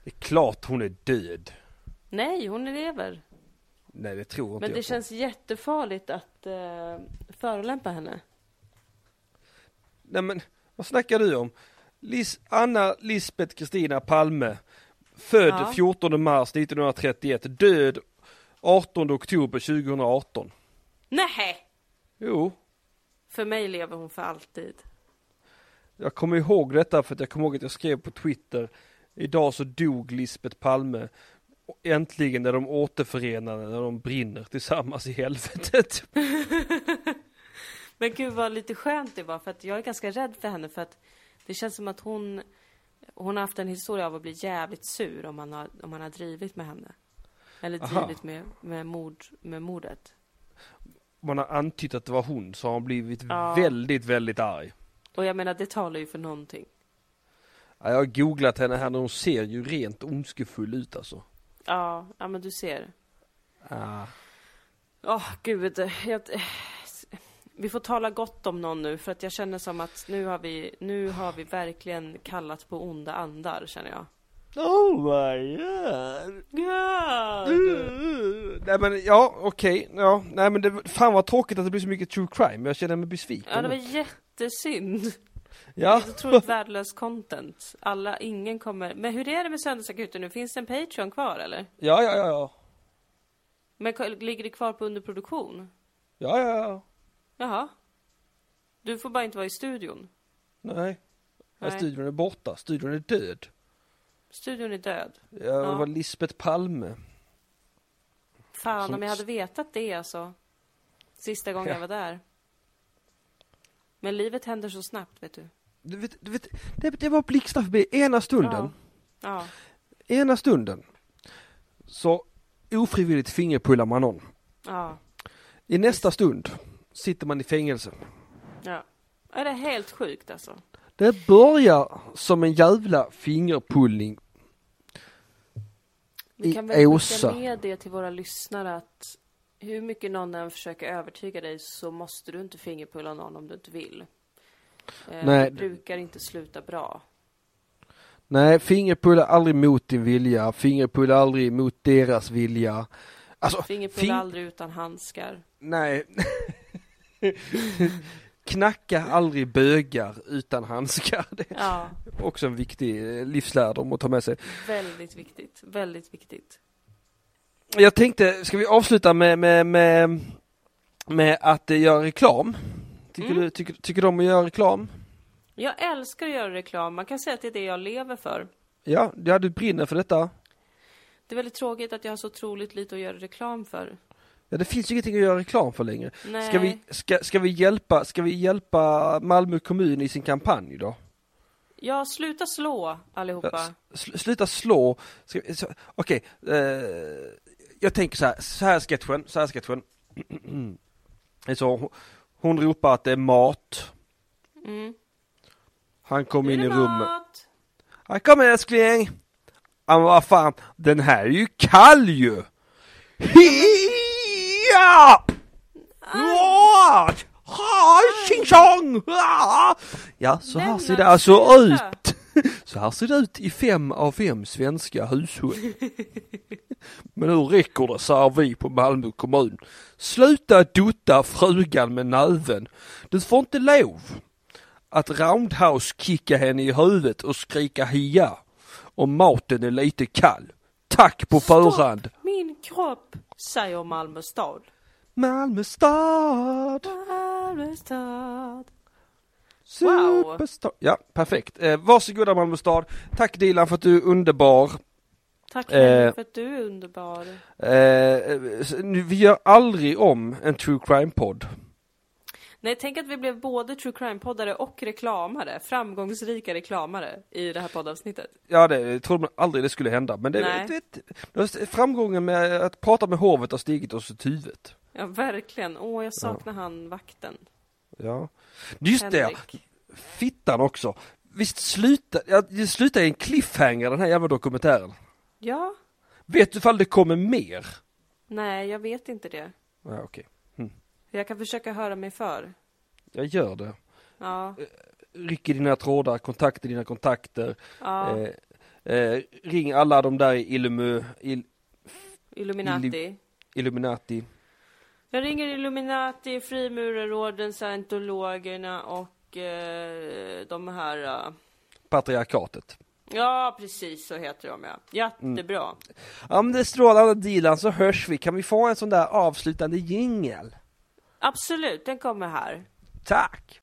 Det är klart hon är död. Nej, hon lever. Nej, det tror inte Men jag det på. känns jättefarligt att uh, förolämpa henne. Nej men, vad snackar du om? Lis Anna Lisbeth Kristina Palme, född Ja. 14 mars 1931, död 18 oktober 2018. Nej! Jo, För mig lever hon för alltid. Jag kommer ihåg detta för att jag kommer ihåg att jag skrev på Twitter, idag så dog Lisbeth Palme. Äntligen är de återförenade när de brinner tillsammans i helvetet. [LAUGHS] Men gud vad lite skönt det var för att jag är ganska rädd för henne för att det känns som att hon hon har haft en historia av att bli jävligt sur om man har, om man har drivit med henne. Eller drivit med, med, mord, med mordet. Man har antytt att det var hon så har hon blivit Ja. väldigt, väldigt arg. Och jag menar det talar ju för någonting. Ja, jag har googlat henne här och hon ser ju rent ondskefull ut alltså. Ja, ja men du ser. Ah. Åh gud, jag, vi får tala gott om någon nu för att jag känner som att nu har vi, nu har vi verkligen kallat på onda andar känner jag. Oh my god. Ja! Nej men ja, okej, ja, nej men det, fan vad tråkigt att det blir så mycket true crime, jag känner mig besviken. Ja, det var jättesynd. ja. Det är otroligt värdelös content. Alla, ingen kommer... Men hur är det med Söndagsakuten nu? Finns det en Patreon kvar eller? ja, ja, ja, ja, Men ligger det kvar på underproduktion? ja, ja, ja, Jaha. Du får bara inte vara i studion. nej. nej. Nej. Studion är borta, studion är död. Studion är död. Ja, det var Lisbeth Palme. Fan Som- om jag hade vetat det alltså. Sista gången Ja. jag var där. Men livet händer så snabbt vet du. Du vet, du vet, det, det var blixtar förbi ena stunden. Ja. Ena stunden så ofrivilligt fingerpullar man någon. Ja. I nästa stund sitter man i fängelse. Ja. Är det är helt sjukt alltså. Det börjar som en jävla fingerpullning. Vi kan väl skicka med det till våra lyssnare att hur mycket någon än försöker övertyga dig så måste du inte fingerpulla någon om du inte vill. Eh, Nej. Det brukar inte sluta bra. Nej, fingerpulla aldrig mot din vilja, fingerpulla aldrig mot deras vilja. Alltså, Fingerpulla fing- aldrig utan handskar. nej. [LAUGHS] Knacka aldrig bögar utan handskar. Det är Ja, också en viktig livslärdom att ta med sig. väldigt viktigt. Väldigt viktigt. Jag tänkte, ska vi avsluta med, med, med, med att göra reklam? Tycker, Mm. du, tycker, tycker du om att göra reklam? Jag älskar att göra reklam. Man kan säga att det är det jag lever för. Ja, ja du brinner för detta. Det är väldigt tråkigt att jag har så otroligt lite att göra reklam för. Ja, det finns ju ingenting att göra reklam för längre. Nej. Ska vi, ska, ska vi hjälpa, ska vi hjälpa Malmö kommun i sin kampanj då? Ja, sluta slå allihopa. Ja, Sl- sluta slå. Okej, eh, jag tänker så här, så här sketchen, så här sketchen. [CLEARS THROAT] Så, hon, ropar att det är mat. Mm. Han Nu in i rummet. Här kommer älskling. Men vad fan, den här är ju kall ju. Ja! Ja! Så här ser det alltså ut. [LAUGHS] Så här ser det ut i fem av fem svenska hushåll. Men nu räcker det, säger vi på Malmö kommun. Sluta dutta frugan med näven. Du får inte lov att roundhouse kicka henne i huvudet och skrika hia om maten är lite kall. Tack på förhand. Min kropp, säger Malmö stad. Malmö stad. Malmö stad. Wow. Superstar. Ja, perfekt. Eh, varsågoda Malmö stad. Tack Dilan för att du är underbar. Tack Eh. För att du är underbar. Eh, vi gör aldrig om en true crime-podd. Nej, tänk att vi blev både true crime-poddare och reklamare. Framgångsrika reklamare i det här poddavsnittet. Ja, det trodde man aldrig det skulle hända. Men det, det, det, framgången med att prata med hovet har stigit oss åt huvudet. Ja, verkligen. Åh, jag saknar han vakten. Ja. Just det, Henrik. fittan också. Visst slutar, ja, det slutar i en cliffhanger den här jävla dokumentären. Ja? Vet du ifall det kommer mer? Nej, jag vet inte det. Ja, okej. Jag kan försöka höra mig för. Jag gör det. Ja, Ryck i dina trådar, kontakta dina kontakter. ja. Eh, eh, ring alla de där i Illumu, il, Illuminati. Illuminati. Jag ringer Illuminati, frimurarorden, scientologerna och eh, de här... eh, Patriarkatet. Ja, precis så heter de ja. Jättebra. Ja men det är strålande Dilan, så hörs vi. Kan vi få en sån där avslutande jingel? Absolut, den kommer här. Tack!